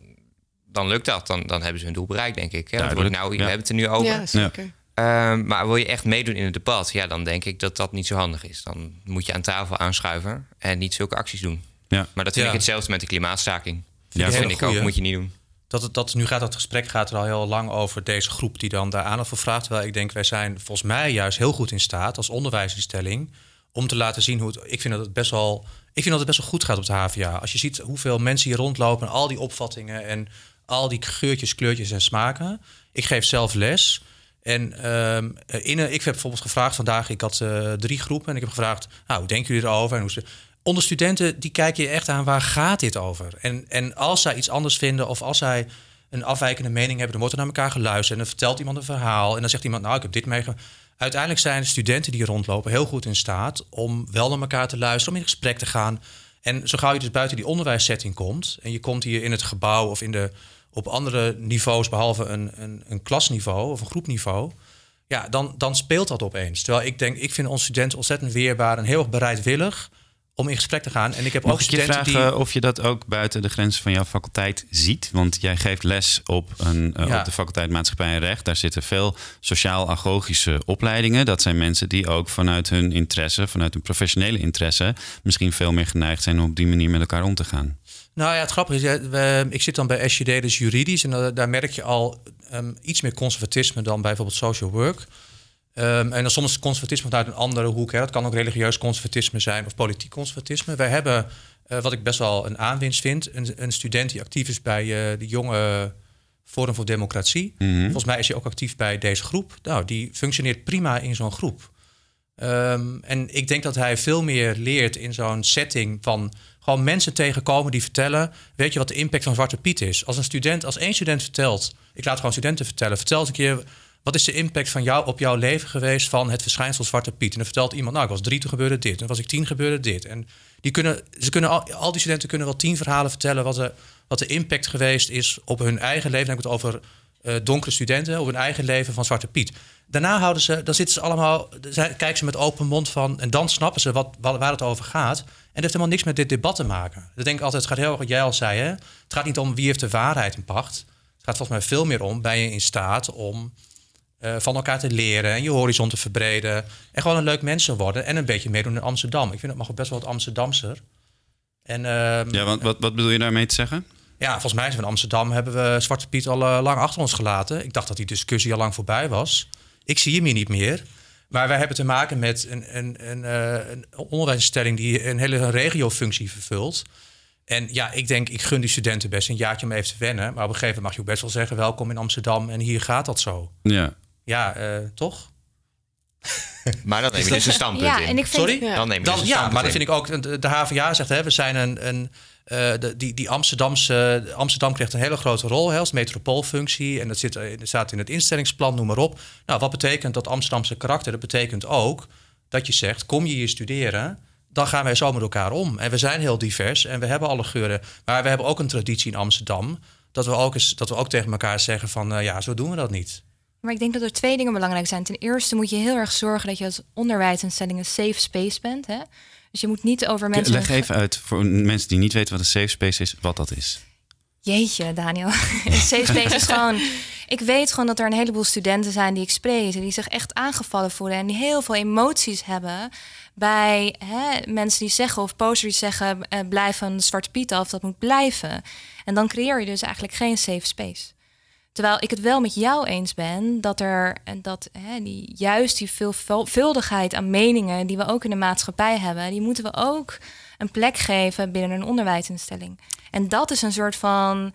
dan lukt dat. Dan, dan hebben ze hun doel bereikt, denk ik. Hè? Want nou, we hebben het er nu over. Ja, zeker. Ehm, maar wil je echt meedoen in het debat, ja, dan denk ik dat dat niet zo handig is. Dan moet je aan tafel aanschuiven en niet zulke acties doen. Ja. Maar dat vind Ja. ik hetzelfde met de klimaatstaking. Ja, dat vind ik hele ook, goeie. moet je niet doen. Dat, het, dat, nu gaat dat gesprek gaat er al heel lang over deze groep die dan daar aandacht voor vraagt. Terwijl ik denk, wij zijn volgens mij juist heel goed in staat als onderwijsinstelling om te laten zien hoe het. Ik vind dat het best wel. Ik vind dat het best wel goed gaat op de HVA. Als je ziet hoeveel mensen hier rondlopen, en al die opvattingen en al die geurtjes, kleurtjes en smaken. Ik geef zelf les. En ehm, in een, ik heb bijvoorbeeld gevraagd vandaag, ik had eh, drie groepen en ik heb gevraagd, nou, hoe denken jullie erover? En hoe ze, onder studenten, die kijken je echt aan, waar gaat dit over? En, en als zij iets anders vinden of als zij een afwijkende mening hebben, dan wordt er naar elkaar geluisterd en dan vertelt iemand een verhaal en dan zegt iemand, nou, ik heb dit meegemaakt. Uiteindelijk zijn de studenten die rondlopen heel goed in staat om wel naar elkaar te luisteren, om in gesprek te gaan. En zo gauw je dus buiten die onderwijssetting komt en je komt hier in het gebouw of in de, op andere niveaus, behalve een, een, een klasniveau of een groepniveau, ja, dan, dan speelt dat opeens. Terwijl ik denk, ik vind onze studenten ontzettend weerbaar en heel erg bereidwillig om in gesprek te gaan. En ik heb ook ik je vragen die. of je dat ook buiten de grenzen van jouw faculteit ziet? Want jij geeft les op, een, eh, Ja. op de faculteit Maatschappij en Recht. Daar zitten veel sociaal-agogische opleidingen. Dat zijn mensen die ook vanuit hun interesse, vanuit hun professionele interesse... misschien veel meer geneigd zijn om op die manier met elkaar om te gaan. Nou ja, het grappige is, we- ik zit dan bij SJD, dus juridisch. En da- daar merk je al ehm, iets meer conservatisme dan bij bijvoorbeeld social work. Ehm, en dan soms conservatisme vanuit een andere hoek. Hè. Dat kan ook religieus conservatisme zijn of politiek conservatisme. Wij hebben, eh, wat ik best wel een aanwinst vind, een, een student die actief is bij eh, de jonge Forum voor Democratie. Mhm. Volgens mij is hij ook actief bij deze groep. Nou, die functioneert prima in zo'n groep. Ehm, en ik denk dat hij veel meer leert in zo'n setting van gewoon mensen tegenkomen die vertellen: Weet je wat de impact van Zwarte Piet is? Als een student, als één student vertelt, ik laat gewoon studenten vertellen, vertel eens een keer. Wat is de impact van jou op jouw leven geweest van het verschijnsel Zwarte Piet? En dan vertelt iemand, nou, ik was drie, toen gebeurde dit. En was ik tien, gebeurde dit. En die kunnen, ze kunnen al, al die studenten kunnen wel tien verhalen vertellen wat de, wat de impact geweest is op hun eigen leven. Dan heb ik het over eh, donkere studenten, op hun eigen leven van Zwarte Piet. Daarna houden ze, dan zitten ze allemaal, kijken ze met open mond van, en dan snappen ze wat, waar het over gaat. En dat heeft helemaal niks met dit debat te maken. Dat denk ik altijd, het gaat heel erg wat jij al zei, hè? Het gaat niet om wie heeft de waarheid in pacht. Het gaat volgens mij veel meer om, ben je in staat om eh, van elkaar te leren en je horizon te verbreden. En gewoon een leuk mensen worden en een beetje meedoen in Amsterdam. Ik vind dat mag best wel wat Amsterdamser. En ehm, Ja, want wat, wat bedoel je daarmee te zeggen? ja, volgens mij zijn we in Amsterdam hebben we Zwarte Piet al eh, lang achter ons gelaten. Ik dacht dat die discussie al lang voorbij was. Ik zie hem hier niet meer. Maar wij hebben te maken met een, een, een, eh, een onderwijsinstelling die een hele regiofunctie vervult. En ja, ik denk, ik gun die studenten best een jaartje om even te wennen. Maar op een gegeven moment mag je ook best wel zeggen: welkom in Amsterdam en hier gaat dat zo. Ja. Ja, eh, toch? maar dan neem je dus een standpunt ja, in. En ik vind, Sorry? Dan neem je Dan, dus een ja, standpunt maar dat in. vind ik ook. De, de HVA zegt, hè, we zijn een. een eh, de, die, die Amsterdamse, Amsterdam krijgt een hele grote rol hè, als metropoolfunctie. En dat zit, eh, dat staat in het instellingsplan, noem maar op. Nou, wat betekent dat Amsterdamse karakter? Dat betekent ook dat je zegt, kom je hier studeren, dan gaan wij zo met elkaar om. En we zijn heel divers en we hebben alle geuren. Maar we hebben ook een traditie in Amsterdam. Dat we ook, eens, dat we ook tegen elkaar zeggen van, eh, ja, zo doen we dat niet. Maar ik denk dat er twee dingen belangrijk zijn. Ten eerste moet je heel erg zorgen dat je als onderwijsinstelling een safe space bent. Hè? Dus je moet niet over mensen. Leg even uit voor mensen die niet weten wat een safe space is, wat dat is. Jeetje, Daniel. Een safe space is gewoon. Ik weet gewoon dat er een heleboel studenten zijn die ik spreek. Die zich echt aangevallen voelen. En die heel veel emoties hebben. Bij hè, mensen die zeggen of posters die zeggen: eh, blijf van Zwarte Piet af, dat moet blijven. En dan creëer je dus eigenlijk geen safe space. Terwijl ik het wel met jou eens ben dat er en dat hè, die, juist die veelvuldigheid aan meningen die we ook in de maatschappij hebben, die moeten we ook een plek geven binnen een onderwijsinstelling. En dat is een soort van.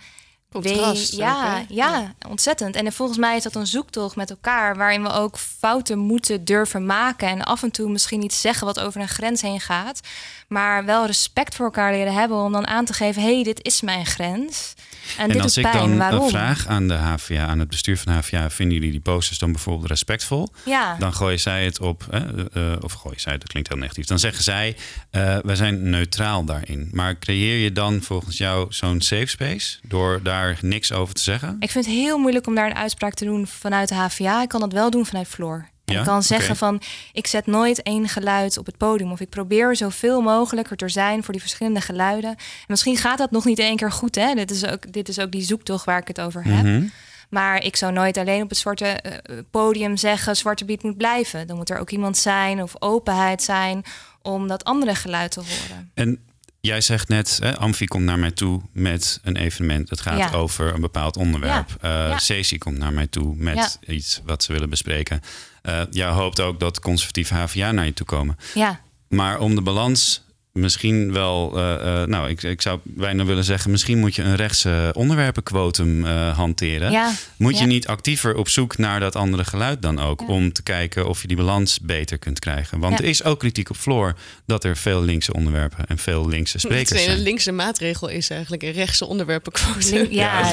Ja, ook, ja, ontzettend. En volgens mij is dat een zoektocht met elkaar waarin we ook fouten moeten durven maken. En af en toe misschien iets zeggen wat over een grens heen gaat. Maar wel respect voor elkaar leren hebben om dan aan te geven: hé, hey, dit is mijn grens. En, En dit als doet ik pijn. dan Waarom? een vraag aan de HVA, aan het bestuur van de HVA, vinden jullie die posters dan bijvoorbeeld respectvol? Ja. Dan gooien zij het op, eh, eh, of gooien zij, dat klinkt heel negatief. Dan zeggen zij, eh wij zijn neutraal daarin. Maar creëer je dan volgens jou zo'n safe space door daar niks over te zeggen? Ik vind het heel moeilijk om daar een uitspraak te doen vanuit de HVA. Ik kan dat wel doen vanuit Floor. Ja? ik kan zeggen van, ik zet nooit één geluid op het podium. Of ik probeer zoveel mogelijk er te zijn voor die verschillende geluiden. En misschien gaat dat nog niet één keer goed. Hè? Dit, is ook, dit is ook die zoektocht waar ik het over heb. Mhm. Maar ik zou nooit alleen op het zwarte eh, podium zeggen... Zwarte Piet moet blijven. Dan moet er ook iemand zijn of openheid zijn... om dat andere geluid te horen. En jij zegt net, hè, Amfi komt naar mij toe met een evenement. Dat gaat Ja. over een bepaald onderwerp. Ja. Eh Ja. Komt naar mij toe met iets wat ze willen bespreken. Eh jij hoopt ook dat conservatieve HVA naar je toe komen. Ja, Maar om de balans misschien wel, eh, eh, nou, ik, ik zou bijna willen zeggen, misschien moet je een rechtse onderwerpenquotum eh, hanteren. Ja, Moet je niet actiever op zoek naar dat andere geluid dan ook, om te kijken of je die balans beter kunt krijgen? Want Ja. er is ook kritiek op Floor dat er veel linkse onderwerpen en veel linkse sprekers Het zijn. een linkse maatregel is eigenlijk een rechtse onderwerpenquote. Link- ja, ik maar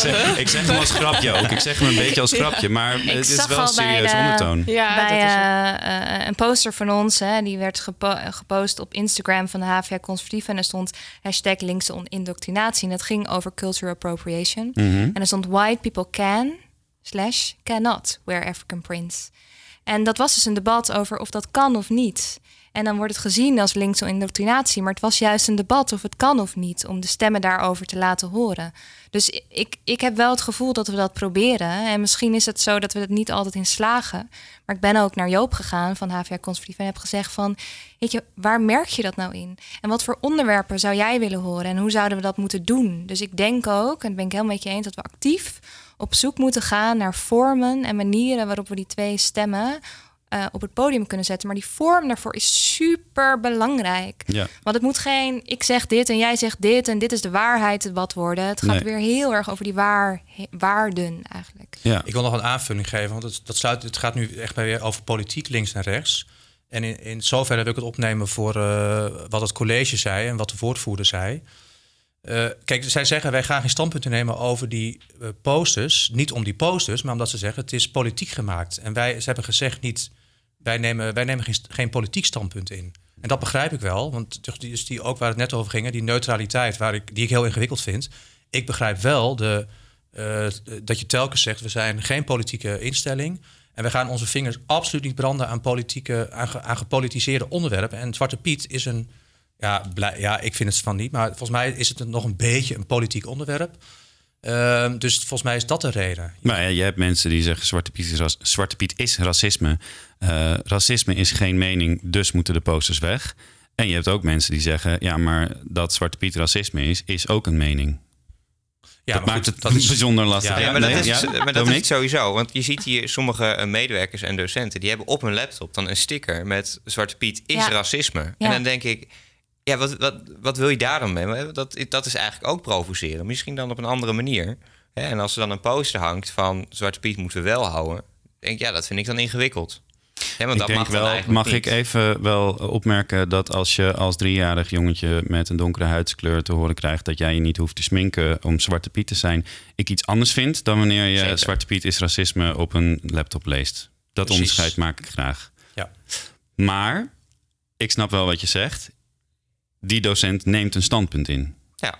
zeg, ik zeg hem als grapje ook. Ik zeg hem een beetje als grapje, maar Ik het is wel serieus de- ondertoon. Ja, bij dat is eh, eh, een poster van ons, hè, die werd gepo- gepost op Instagram van de HVA Conservatief. En er stond hashtag linkse indoctrinatie. En dat ging over cultural appropriation. Mhm. En er stond white people can slash cannot wear African prints. En dat was dus een debat over of dat kan of niet. En dan wordt het gezien als linkse indoctrinatie. Maar het was juist een debat of het kan of niet. Om de stemmen daarover te laten horen. Dus ik, ik heb wel het gevoel dat we dat proberen. En misschien is het zo dat we het niet altijd in slagen. Maar ik ben ook naar Joop gegaan van HVA Conservatief. En heb gezegd van, weet je, waar merk je dat nou in? En wat voor onderwerpen zou jij willen horen? En hoe zouden we dat moeten doen? Dus ik denk ook, en dat ben ik helemaal met je eens... dat we actief op zoek moeten gaan naar vormen en manieren... waarop we die twee stemmen eh, op het podium kunnen zetten. Maar die vorm daarvoor is super belangrijk. Ja. Want het moet geen, ik zeg dit en jij zegt dit en dit is de waarheid het wat worden. Het gaat Nee. weer heel erg over die waar, waarden eigenlijk. Ja. Ik wil nog een aanvulling geven, want het, dat sluit, het gaat nu echt weer over politiek links en rechts. En in, in zoverre wil ik het opnemen voor eh, wat het college zei en wat de woordvoerder zei. Eh, kijk, zij zeggen wij gaan geen standpunten nemen over die posters. Niet om die posters, maar omdat ze zeggen het is politiek gemaakt. En wij, ze hebben gezegd niet, wij nemen, wij nemen geen, politiek standpunt in. En dat begrijp ik wel, want dus die, ook waar het net over ging, die neutraliteit, waar ik, die ik heel ingewikkeld vind. Ik begrijp wel de, eh, dat je telkens zegt, we zijn geen politieke instelling. En we gaan onze vingers absoluut niet branden aan, politieke, aan, aan gepolitiseerde onderwerpen. En Zwarte Piet is een, ja, ja, ik vind het van niet, maar volgens mij is het nog een beetje een politiek onderwerp. Ehm, dus volgens mij is dat de reden. Maar ja, je hebt mensen die zeggen Zwarte Piet is, ras- Zwarte Piet is racisme. Eh, racisme is geen mening, dus moeten de posters weg. En je hebt ook mensen die zeggen, ja, maar dat Zwarte Piet racisme is, is ook een mening. Ja, dat maakt goed, het dat is- bijzonder lastig. Ja, Ja, maar dat, is, ja? maar dat is sowieso. Want je ziet hier sommige eh, medewerkers en docenten... die hebben op hun laptop dan een sticker met Zwarte Piet is Ja. racisme. Ja. En dan denk ik, ja, wat, wat, wat wil je daar dan mee? Dat, dat is eigenlijk ook provoceren. Misschien dan op een andere manier. En als er dan een poster hangt van Zwarte Piet moeten we wel houden... denk ik, ja, dat vind ik dan ingewikkeld. Ja, want ik denk wel, mag ik even wel opmerken dat als je als driejarig jongetje met een donkere huidskleur te horen krijgt dat jij je niet hoeft te sminken om Zwarte Piet te zijn, ik iets anders vind dan wanneer je Zwarte Piet is racisme op een laptop leest. Dat onderscheid maak ik graag. Ja. Maar ik snap wel wat je zegt. Die docent neemt een standpunt in. Ja.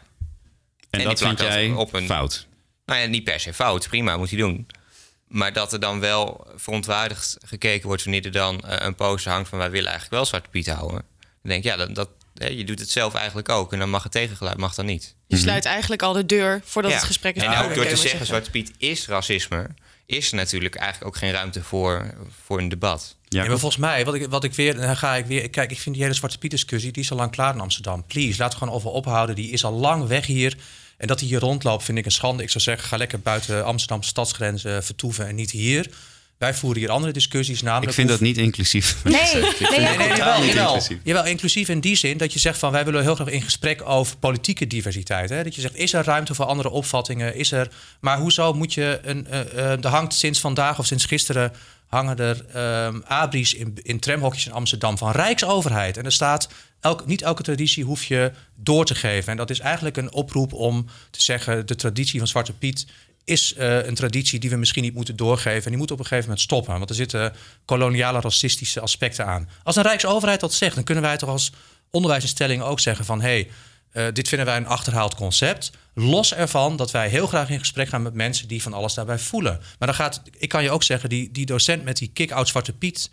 En, dat vind jij op een, fout? Nou ja, niet per se fout. Prima, moet hij doen. Maar dat er dan wel verontwaardigd gekeken wordt wanneer er dan eh, een poster hangt van wij willen eigenlijk wel Zwarte Piet houden. Dan denk ik, ja, dat, dat, je doet het zelf eigenlijk ook. En dan mag het tegengeluid mag dan niet. Je sluit eigenlijk al de deur voordat het gesprek is. En ook door te zeggen Zwarte Piet is racisme, is er natuurlijk eigenlijk ook geen ruimte voor, voor een debat. Ja, maar volgens mij, wat ik, wat ik weer, dan ga ik weer. Kijk, ik vind die hele Zwarte Piet discussie, die is al lang klaar in Amsterdam. Please, laat het gewoon over ophouden. Die is al lang weg hier. En dat hij hier rondloopt, vind ik een schande. Ik zou zeggen, ga lekker buiten Amsterdamse stadsgrenzen vertoeven en niet hier. Wij voeren hier andere discussies. Namelijk ik vind dat niet inclusief. Nee, nee, nee, nee, jawel, inclusief. jawel, inclusief in die zin dat je zegt van wij willen heel graag in gesprek over politieke diversiteit. Hè? Dat je zegt, is er ruimte voor andere opvattingen? Is er, maar hoezo moet je een. Uh, uh, er hangt sinds vandaag of sinds gisteren hangen er um, abris in, in tramhokjes in Amsterdam van Rijksoverheid. En er staat, elk, niet elke traditie hoef je door te geven. En dat is eigenlijk een oproep om te zeggen... de traditie van Zwarte Piet is uh, een traditie die we misschien niet moeten doorgeven. En die moet op een gegeven moment stoppen. Want er zitten koloniale, racistische aspecten aan. Als een Rijksoverheid dat zegt, dan kunnen wij toch als onderwijsinstellingen ook zeggen van... Hey, uh, dit vinden wij een achterhaald concept. Los ervan dat wij heel graag in gesprek gaan met mensen die van alles daarbij voelen. Maar dan gaat, ik kan je ook zeggen, die, die docent met die kick-out Zwarte Piet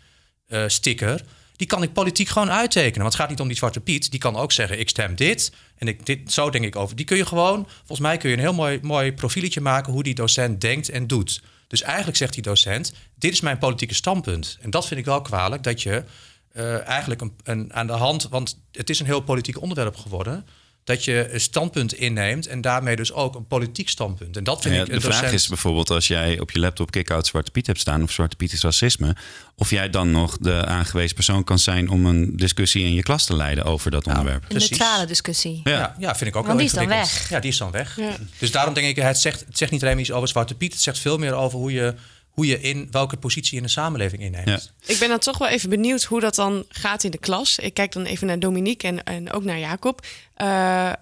uh, sticker, die kan ik politiek gewoon uittekenen. Want het gaat niet om die Zwarte Piet. Die kan ook zeggen, ik stem dit. En ik, dit, zo denk ik over. Die kun je gewoon, volgens mij kun je een heel mooi, mooi profieletje maken hoe die docent denkt en doet. Dus eigenlijk zegt die docent, dit is mijn politieke standpunt. En dat vind ik wel kwalijk, dat je uh, eigenlijk een, een, aan de hand, want het is een heel politiek onderwerp geworden dat je een standpunt inneemt en daarmee dus ook een politiek standpunt. En dat vind ja, ik. De vraag is bijvoorbeeld als jij op je laptop kick-out Zwarte Piet hebt staan of Zwarte Piet is racisme, of jij dan nog de aangewezen persoon kan zijn om een discussie in je klas te leiden over dat onderwerp. Een neutrale discussie. Ja. ja, vind ik ook Want wel die is dan weg. Ja, die is dan weg. Dus daarom denk ik, het zegt, het zegt niet alleen iets over Zwarte Piet, het zegt veel meer over hoe je hoe je in welke positie in de samenleving inneemt. Ik ben dan toch wel even benieuwd hoe dat dan gaat in de klas. Ik kijk dan even naar Dominique en, en ook naar Jacob. Uh,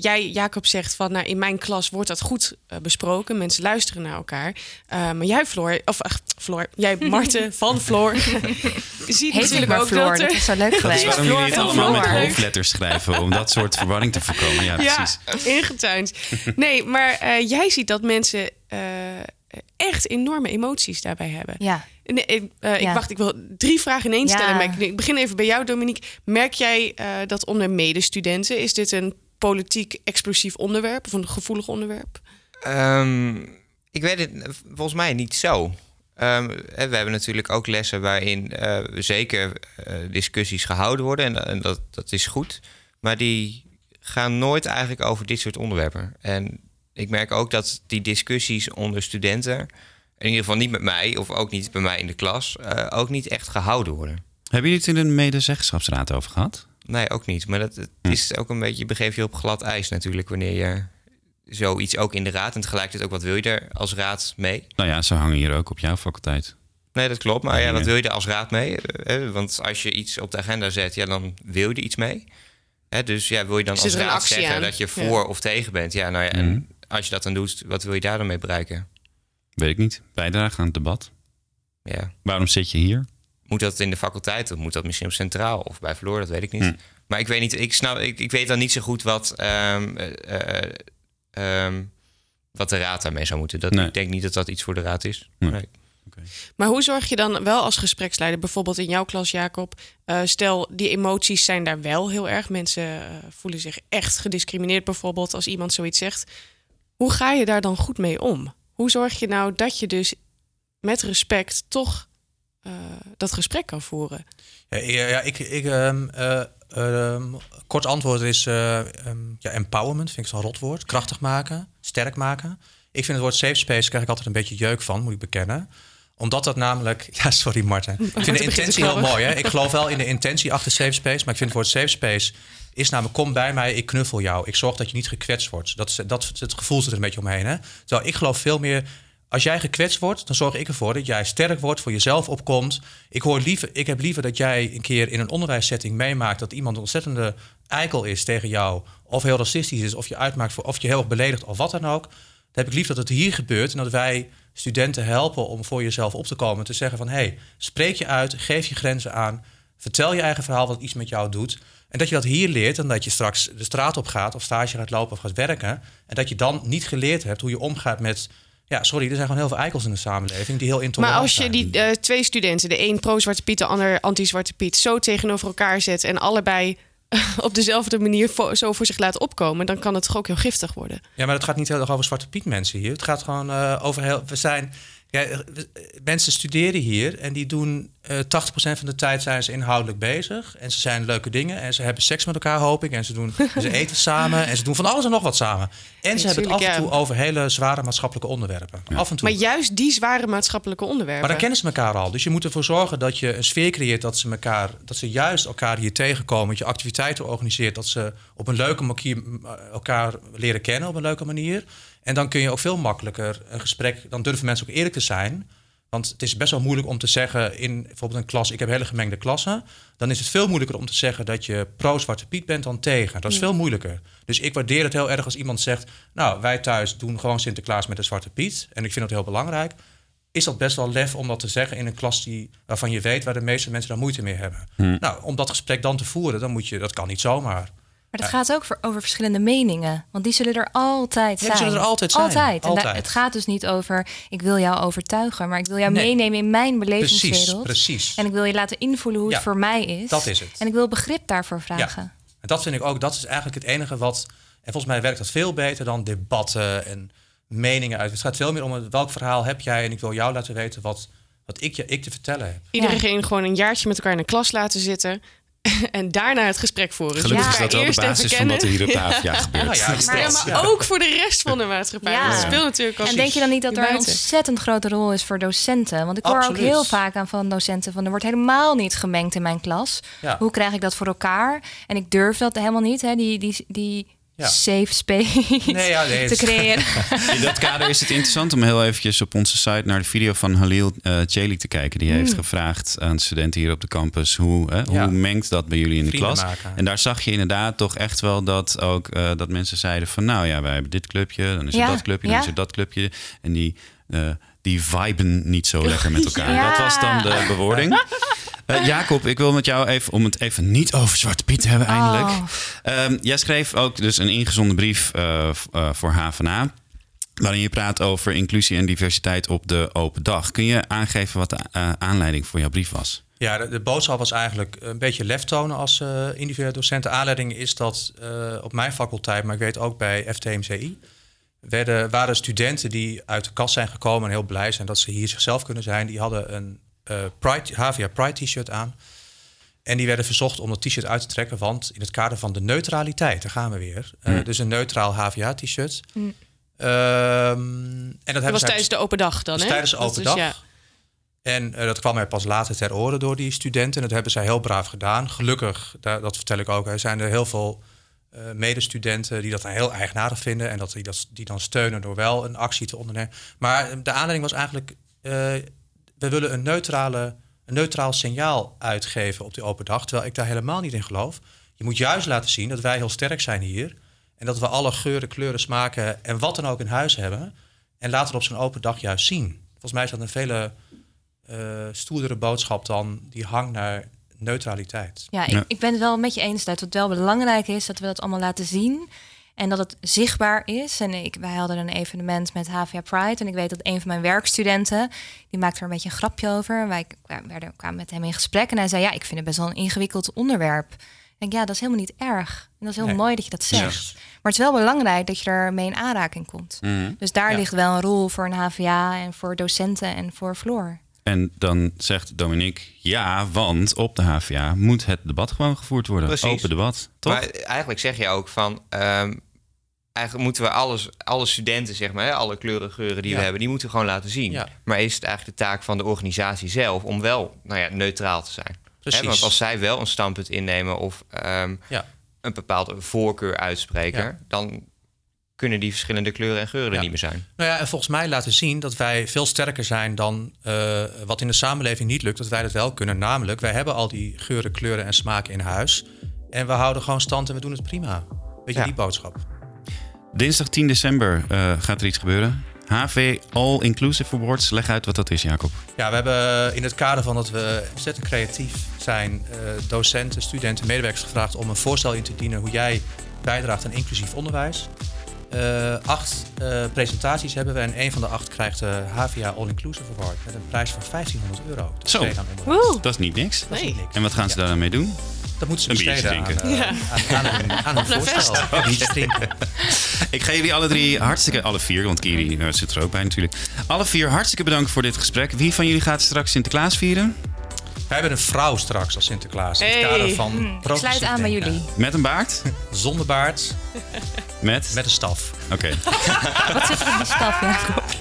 jij, Jacob, zegt van nou, in mijn klas wordt dat goed uh, besproken. Mensen luisteren naar elkaar. maar jij, Floor, of ach, Floor, jij, Marten van Floor, ziet Heet natuurlijk ook Floor, dat, er, dat is zo leuk geweest. Dat is waarom jullie het allemaal met hoofdletters schrijven om dat soort verwarring te voorkomen. Ja, precies. Ja, ingetuind. Nee, maar jij ziet dat mensen echt enorme emoties daarbij hebben. Ja. Nee, ik, uh, ik, wacht, ik wil drie vragen in één stellen. Maar ik, ik, begin even bij jou, Dominique. Merk jij uh, dat onder medestudenten is dit een politiek explosief onderwerp of een gevoelig onderwerp? Um, ik weet het volgens mij niet zo. Um, we hebben natuurlijk ook lessen waarin uh, zeker discussies gehouden worden. En, en, dat, dat is goed. Maar die gaan nooit eigenlijk over dit soort onderwerpen. En ik merk ook dat die discussies onder studenten, in ieder geval niet met mij of ook niet bij mij in de klas, uh, ook niet echt gehouden worden. Hebben jullie het in een medezeggenschapsraad over gehad? Nee, ook niet. Maar dat het hm. is ook een beetje, je begeef je op glad ijs natuurlijk wanneer je zoiets ook in de raad en tegelijkertijd ook wat wil je er als raad mee? Nou ja, ze hangen hier ook op jouw faculteit. Nee, dat klopt. Maar ja, wat wil je er als raad mee? Eh, want als je iets op de agenda zet, ja, dan wil je er iets mee. dus ja, wil je dan als raad zeggen dat je voor of tegen bent? Ja, nou ja, en hm als je dat dan doet, wat wil je daar dan mee bereiken? Weet ik niet. Bijdrage aan het debat. Ja. Waarom zit je hier? Moet dat in de faculteit of moet dat misschien op centraal of bij Verloor? Dat weet ik niet. Hm. Maar ik weet niet, ik snap, ik, ik weet dan niet zo goed wat, um, uh, um, wat de raad daarmee zou moeten. Dat, Ik denk niet dat dat iets voor de raad is. Nee. nee. Okay. Maar hoe zorg je dan wel als gespreksleider, bijvoorbeeld in jouw klas, Jacob? Uh, stel, die emoties zijn daar wel heel erg. Mensen uh, voelen zich echt gediscrimineerd, bijvoorbeeld, als iemand zoiets zegt. Hoe ga je daar dan goed mee om? Hoe zorg je nou dat je dus met respect toch uh, dat gesprek kan voeren? Ja, ja ik, ik um, uh, um, kort antwoord is uh, um, ja, empowerment, vind ik zo'n rotwoord. Krachtig maken, sterk maken. Ik vind het woord safe space, krijg ik altijd een beetje jeuk van, moet ik bekennen omdat dat namelijk. Ja, sorry Marten. Ik vind de intentie heel mooi. Hè? Ik geloof wel in de intentie achter safe space. Maar ik vind het woord safe space is namelijk kom bij mij, ik knuffel jou. Ik zorg dat je niet gekwetst wordt. Dat, dat, het gevoel zit er een beetje omheen. Hè? Terwijl ik geloof veel meer Als jij gekwetst wordt, dan zorg ik ervoor dat jij sterk wordt, voor jezelf opkomt. Ik, hoor liever, ik heb liever dat jij een keer in een onderwijssetting meemaakt dat iemand een ontzettende eikel is tegen jou, of heel racistisch is, of je uitmaakt voor, of je heel erg beledigt, of wat dan ook. Heb ik lief dat het hier gebeurt en dat wij studenten helpen om voor jezelf op te komen. Te zeggen van, hé, hey, spreek je uit, geef je grenzen aan, vertel je eigen verhaal wat iets met jou doet. En dat je dat hier leert en dat je straks de straat op gaat of stage gaat lopen of gaat werken. En dat je dan niet geleerd hebt hoe je omgaat met ja, sorry, er zijn gewoon heel veel eikels in de samenleving die heel intolerant Maar als je die uh, twee studenten, de een pro-Zwarte Piet, de ander anti-Zwarte Piet, zo tegenover elkaar zet en allebei op dezelfde manier zo voor zich laat opkomen, dan kan het toch ook heel giftig worden. Ja, maar het gaat niet heel erg over Zwarte Piet mensen hier. Het gaat gewoon uh, over heel. We zijn ja, eh, mensen studeren hier en die doen uh, eh, 80% van de tijd zijn ze inhoudelijk bezig. En ze zijn leuke dingen. En ze hebben seks met elkaar, hoop ik. En ze, doen, ze eten samen. En ze doen van alles en nog wat samen. En ze hebben het af en toe over hele zware maatschappelijke onderwerpen. Af en toe. Maar juist die zware maatschappelijke onderwerpen. Maar dan kennen ze elkaar al. Dus je moet ervoor zorgen dat je een sfeer creëert dat ze elkaar, dat ze juist elkaar hier tegenkomen. Dat je activiteiten organiseert. Dat ze op een leuke manier elkaar leren kennen op een leuke manier. En dan kun je ook veel makkelijker een gesprek, dan durven mensen ook eerlijk te zijn. Want het is best wel moeilijk om te zeggen in bijvoorbeeld een klas, ik heb hele gemengde klassen. Dan is het veel moeilijker om te zeggen dat je pro-Zwarte Piet bent dan tegen. Dat is veel moeilijker. Dus ik waardeer het heel erg als iemand zegt, nou wij thuis doen gewoon Sinterklaas met de Zwarte Piet. En ik vind dat heel belangrijk. Is dat best wel lef om dat te zeggen in een klas die, waarvan je weet waar de meeste mensen daar moeite mee hebben? Hmm. Nou, om dat gesprek dan te voeren, dan moet je, dat kan niet zomaar. Maar het gaat ook voor, over verschillende meningen. Want die zullen er altijd zijn. die zullen er altijd zijn. Altijd. En het gaat dus niet over, ik wil jou overtuigen. Maar ik wil jou meenemen in mijn belevingswereld. Precies, precies. En ik wil je laten invoelen hoe het voor mij is. Dat is het. En ik wil begrip daarvoor vragen. Ja. En dat vind ik ook, dat is eigenlijk het enige wat... En volgens mij werkt dat veel beter dan debatten en meningen uit. Het gaat veel meer om welk verhaal heb jij... en ik wil jou laten weten wat, wat ik, je, ik te vertellen heb. Iedereen gewoon een jaartje met elkaar in een klas laten zitten. en daarna het gesprek voeren. Gelukkig is dat wel de basis van wat er hier op de gebeurt. Ja, maar, maar, ook voor de rest van de maatschappij. Dat speelt natuurlijk ook. En denk je dan niet dat er een ontzettend grote rol is voor docenten? Want ik hoor ook heel vaak aan van docenten van... er wordt helemaal niet gemengd in mijn klas. Hoe krijg ik dat voor elkaar? En ik durf dat helemaal niet. Hè? Die, die, die ja. safe space nee, ja, nee, te creëren. In dat kader is het interessant om heel eventjes op onze site naar de video van Halil uh, te kijken. Die heeft mm. gevraagd aan studenten hier op de campus hoe, hè, hoe mengt dat bij jullie in de klas. En daar zag je inderdaad toch echt wel dat ook uh, dat mensen zeiden van nou ja, wij hebben dit clubje, dan is er dat clubje, dan is er dat clubje. En die, uh, die viben niet zo lekker met elkaar. Dat was dan de bewoording. Uh, Jacob, ik wil met jou even, om het even niet over Zwarte Piet te hebben eindelijk. Oh. Um, jij schreef ook dus een ingezonden brief uh, uh, voor HVA. Waarin je praat over inclusie en diversiteit op de open dag. Kun je aangeven wat de aanleiding voor jouw brief was? Ja, de, de, boodschap was eigenlijk een beetje lef tonen als uh, individuele docent. De aanleiding is dat uh, op mijn faculteit, maar ik weet ook bij FTMCI, werden, waren studenten die uit de kast zijn gekomen en heel blij zijn dat ze hier zichzelf kunnen zijn. Die hadden een uh, Pride, Havia Pride t-shirt aan. En die werden verzocht om dat t-shirt uit te trekken, want in het kader van de neutraliteit, daar gaan we weer. Uh, Dus een neutraal HVA t-shirt. Mm. Um, en dat, dat was tijdens de open dag dan, hè? Tijdens de open dag. Ja. En uh, dat kwam mij pas later ter oren door die studenten. En dat hebben zij heel braaf gedaan. Gelukkig, dat, dat vertel ik ook, er zijn er heel veel uh, medestudenten die dat dan heel eigenaardig vinden. En dat die, dat, die dan steunen door wel een actie te ondernemen. Maar de aanleiding was eigenlijk we willen een, neutrale, een neutraal signaal uitgeven op die open dag. Terwijl ik daar helemaal niet in geloof. Je moet juist laten zien dat wij heel sterk zijn hier. En dat we alle geuren, kleuren, smaken en wat dan ook in huis hebben. En laten we op zo'n open dag juist zien. Volgens mij is dat een veel uh, stoerdere boodschap dan die hang naar neutraliteit. Ja, ik, ik ben het wel met je eens dat het wel belangrijk is dat we dat allemaal laten zien. En dat het zichtbaar is. En ik, wij hadden een evenement met HVA Pride. En ik weet dat een van mijn werkstudenten, die maakte er een beetje een grapje over. Wij werden, kwamen met hem in gesprek. En hij zei, ja, ik vind het best wel een ingewikkeld onderwerp. Ik denk, ja, dat is helemaal niet erg. En dat is heel mooi dat je dat zegt. Maar het is wel belangrijk dat je ermee in aanraking komt. Mhm. Dus daar ligt wel een rol voor een HVA en voor docenten en voor Floor. En dan zegt Dominique, ja, want op de HVA moet het debat gewoon gevoerd worden. Precies. Open debat, toch? Maar eigenlijk zeg je ook van, ehm, eigenlijk moeten we alles, alle studenten, zeg maar, alle kleuren, geuren die we hebben, die moeten we gewoon laten zien. Maar is het eigenlijk de taak van de organisatie zelf om wel nou ja, neutraal te zijn? Precies. want als zij wel een standpunt innemen of um, een bepaalde voorkeur uitspreken, dan kunnen die verschillende kleuren en geuren er niet meer zijn. Nou ja, en volgens mij laten zien dat wij veel sterker zijn dan uh, wat in de samenleving niet lukt, dat wij dat wel kunnen. Namelijk, wij hebben al die geuren, kleuren en smaken in huis. En we houden gewoon stand en we doen het prima. Weet je, die boodschap. Dinsdag 10 december uh, gaat er iets gebeuren. HV All Inclusive Awards. Leg uit wat dat is, Jacob. Ja, we hebben in het kader van dat we ontzettend creatief zijn, uh, docenten, studenten, medewerkers gevraagd om een voorstel in te dienen hoe jij bijdraagt aan inclusief onderwijs. Uh, acht uh, presentaties hebben we en een van de acht krijgt de HVA All Inclusive Award met een prijs van 1500 euro. Zo, dat is niet niks. Nee. Is niet niks. En wat gaan ze ja. daar dan mee doen? Dat moeten ze een besteden drinken. Aan, uh, ja. aan, aan, aan, aan een voorstel. Niet drinken. Ik ga jullie alle drie hartstikke, alle vier, want Kiri zit er ook bij natuurlijk. Alle vier hartstikke bedankt voor dit gesprek. Wie van jullie gaat straks Sinterklaas vieren? Wij hebben een vrouw straks als Sinterklaas. In het kader van hm, Ik sluit aan bij jullie. Met een baard? Zonder baard. Met? Met een staf. Oké. Okay. Wat zit er op die staf, Jacob?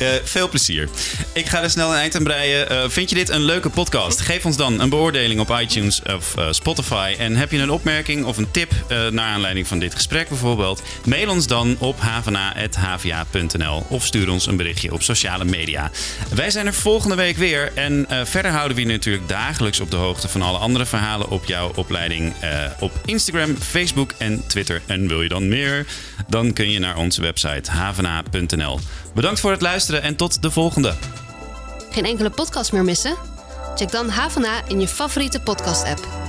Uh, veel plezier. Ik ga er snel een eind aan breien. Uh, vind je dit een leuke podcast? Geef ons dan een beoordeling op iTunes of uh, Spotify. En heb je een opmerking of een tip naar aanleiding van dit gesprek bijvoorbeeld? Mail ons dan op havana.hva.nl of stuur ons een berichtje op sociale media. Wij zijn er volgende week weer. En verder houden we je natuurlijk dagelijks op de hoogte van alle andere verhalen op jouw opleiding op Instagram, Facebook en Twitter. En wil je dan meer? Dan kun je naar onze website havana.nl. Bedankt voor het luisteren en tot de volgende. Geen enkele podcast meer missen? Check dan Havana in je favoriete podcast-app.